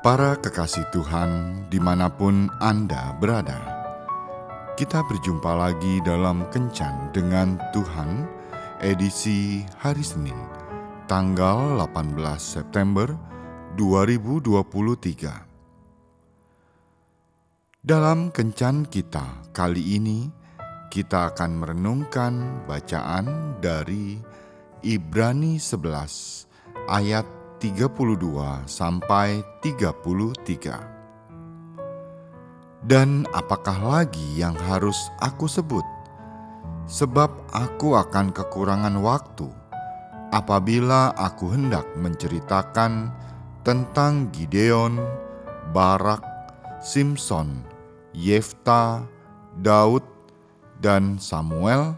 Para kekasih Tuhan, di mana pun Anda berada, kita berjumpa lagi dalam Kencan dengan Tuhan, edisi hari Senin, tanggal 18 September 2023. Dalam Kencan kita kali ini, kita akan merenungkan bacaan dari Ibrani 11 ayat 32 sampai 33. Dan apakah lagi yang harus aku sebut? Sebab aku akan kekurangan waktu apabila aku hendak menceritakan tentang Gideon, Barak, Simpson, Yefta, Daud, dan Samuel,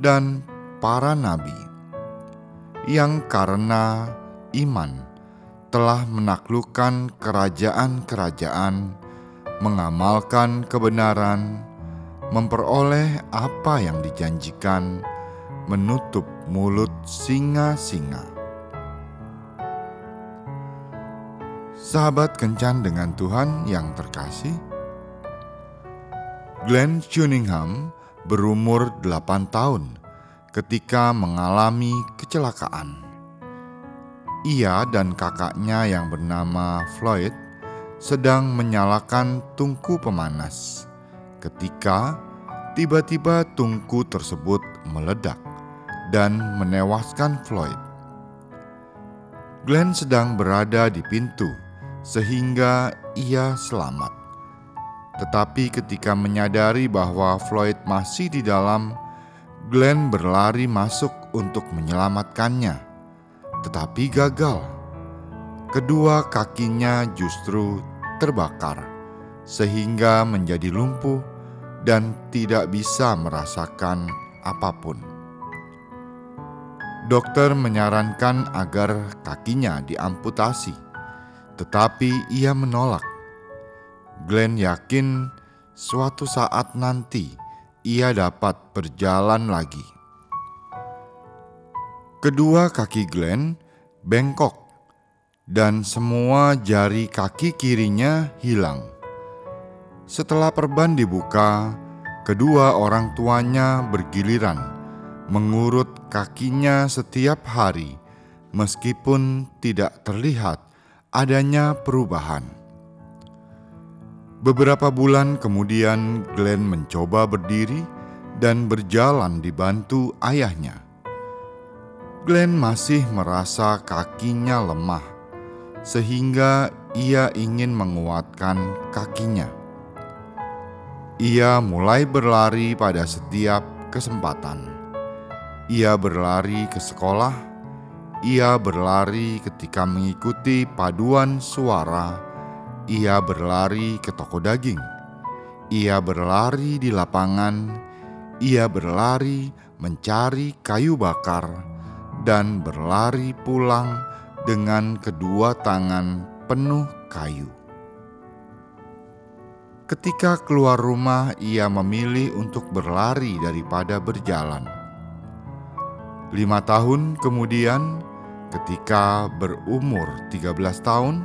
dan para nabi yang karena iman telah menaklukkan kerajaan-kerajaan, mengamalkan kebenaran, memperoleh apa yang dijanjikan, menutup mulut singa-singa. Sahabat kencan dengan Tuhan yang terkasih, Glenn Cunningham berumur 8 tahun ketika mengalami kecelakaan ia dan kakaknya yang bernama Floyd sedang menyalakan tungku pemanas ketika tiba-tiba tungku tersebut meledak dan menewaskan Floyd. Glenn sedang berada di pintu sehingga ia selamat. Tetapi ketika menyadari bahwa Floyd masih di dalam, Glenn berlari masuk untuk menyelamatkannya tetapi gagal. Kedua kakinya justru terbakar, sehingga menjadi lumpuh dan tidak bisa merasakan apa pun. Dokter menyarankan agar kakinya diamputasi, tetapi ia menolak. Glenn yakin suatu saat nanti ia dapat berjalan lagi. Kedua kaki Glenn bengkok dan semua jari kaki kirinya hilang. Setelah perban dibuka, kedua orang tuanya bergiliran mengurut kakinya setiap hari, meskipun tidak terlihat adanya perubahan. Beberapa bulan kemudian, Glenn mencoba berdiri dan berjalan dibantu ayahnya. Glenn masih merasa kakinya lemah, sehingga ia ingin menguatkan kakinya. Ia mulai berlari pada setiap kesempatan. Ia berlari ke sekolah, ia berlari ketika mengikuti paduan suara, ia berlari ke toko daging, ia berlari di lapangan, ia berlari mencari kayu bakar dan berlari pulang dengan kedua tangan penuh kayu. Ketika keluar rumah, ia memilih untuk berlari daripada berjalan. Lima tahun kemudian, ketika berumur 13 tahun,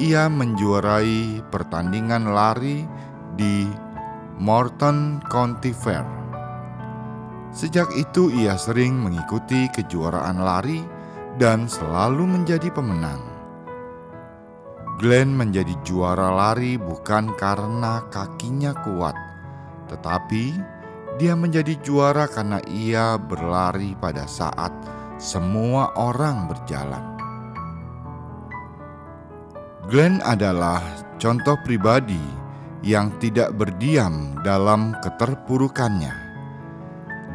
ia menjuarai pertandingan lari di Morton County Fair. Sejak itu ia sering mengikuti kejuaraan lari dan selalu menjadi pemenang. Glenn menjadi juara lari bukan karena kakinya kuat, tetapi dia menjadi juara karena ia berlari pada saat semua orang berjalan. Glenn adalah contoh pribadi yang tidak berdiam dalam keterpurukannya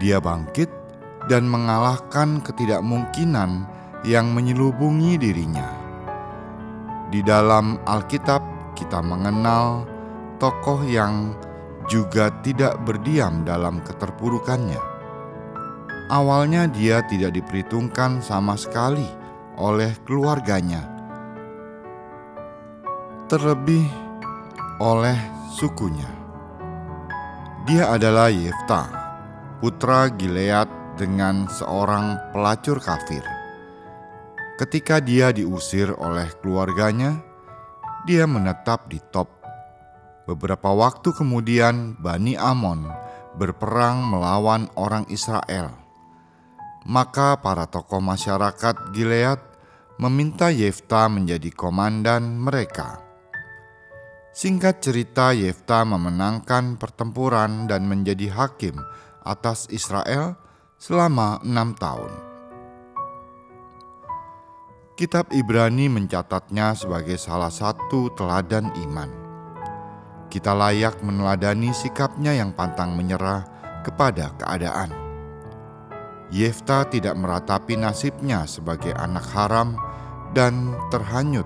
dia bangkit dan mengalahkan ketidakmungkinan yang menyelubungi dirinya. Di dalam Alkitab, kita mengenal tokoh yang juga tidak berdiam dalam keterpurukannya. Awalnya, dia tidak diperhitungkan sama sekali oleh keluarganya, terlebih oleh sukunya. Dia adalah Yefta putra Gilead dengan seorang pelacur kafir. Ketika dia diusir oleh keluarganya, dia menetap di Top. Beberapa waktu kemudian, Bani Amon berperang melawan orang Israel. Maka para tokoh masyarakat Gilead meminta Yefta menjadi komandan mereka. Singkat cerita, Yefta memenangkan pertempuran dan menjadi hakim atas Israel selama enam tahun. Kitab Ibrani mencatatnya sebagai salah satu teladan iman. Kita layak meneladani sikapnya yang pantang menyerah kepada keadaan. Yefta tidak meratapi nasibnya sebagai anak haram dan terhanyut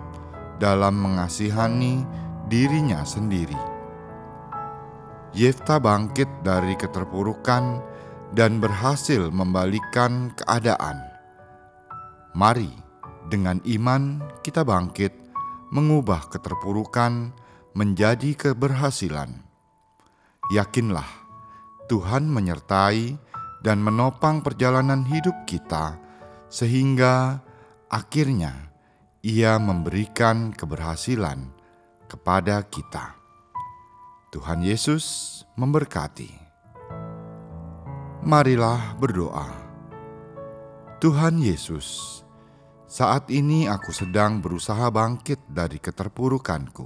dalam mengasihani dirinya sendiri. Yefta bangkit dari keterpurukan dan berhasil membalikan keadaan. Mari, dengan iman kita bangkit, mengubah keterpurukan menjadi keberhasilan. Yakinlah, Tuhan menyertai dan menopang perjalanan hidup kita, sehingga akhirnya Ia memberikan keberhasilan kepada kita. Tuhan Yesus memberkati. Marilah berdoa. Tuhan Yesus, saat ini aku sedang berusaha bangkit dari keterpurukanku.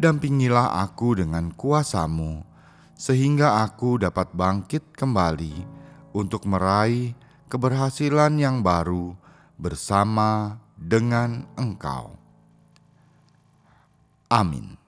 Dampingilah aku dengan kuasamu, sehingga aku dapat bangkit kembali untuk meraih keberhasilan yang baru bersama dengan Engkau. Amin.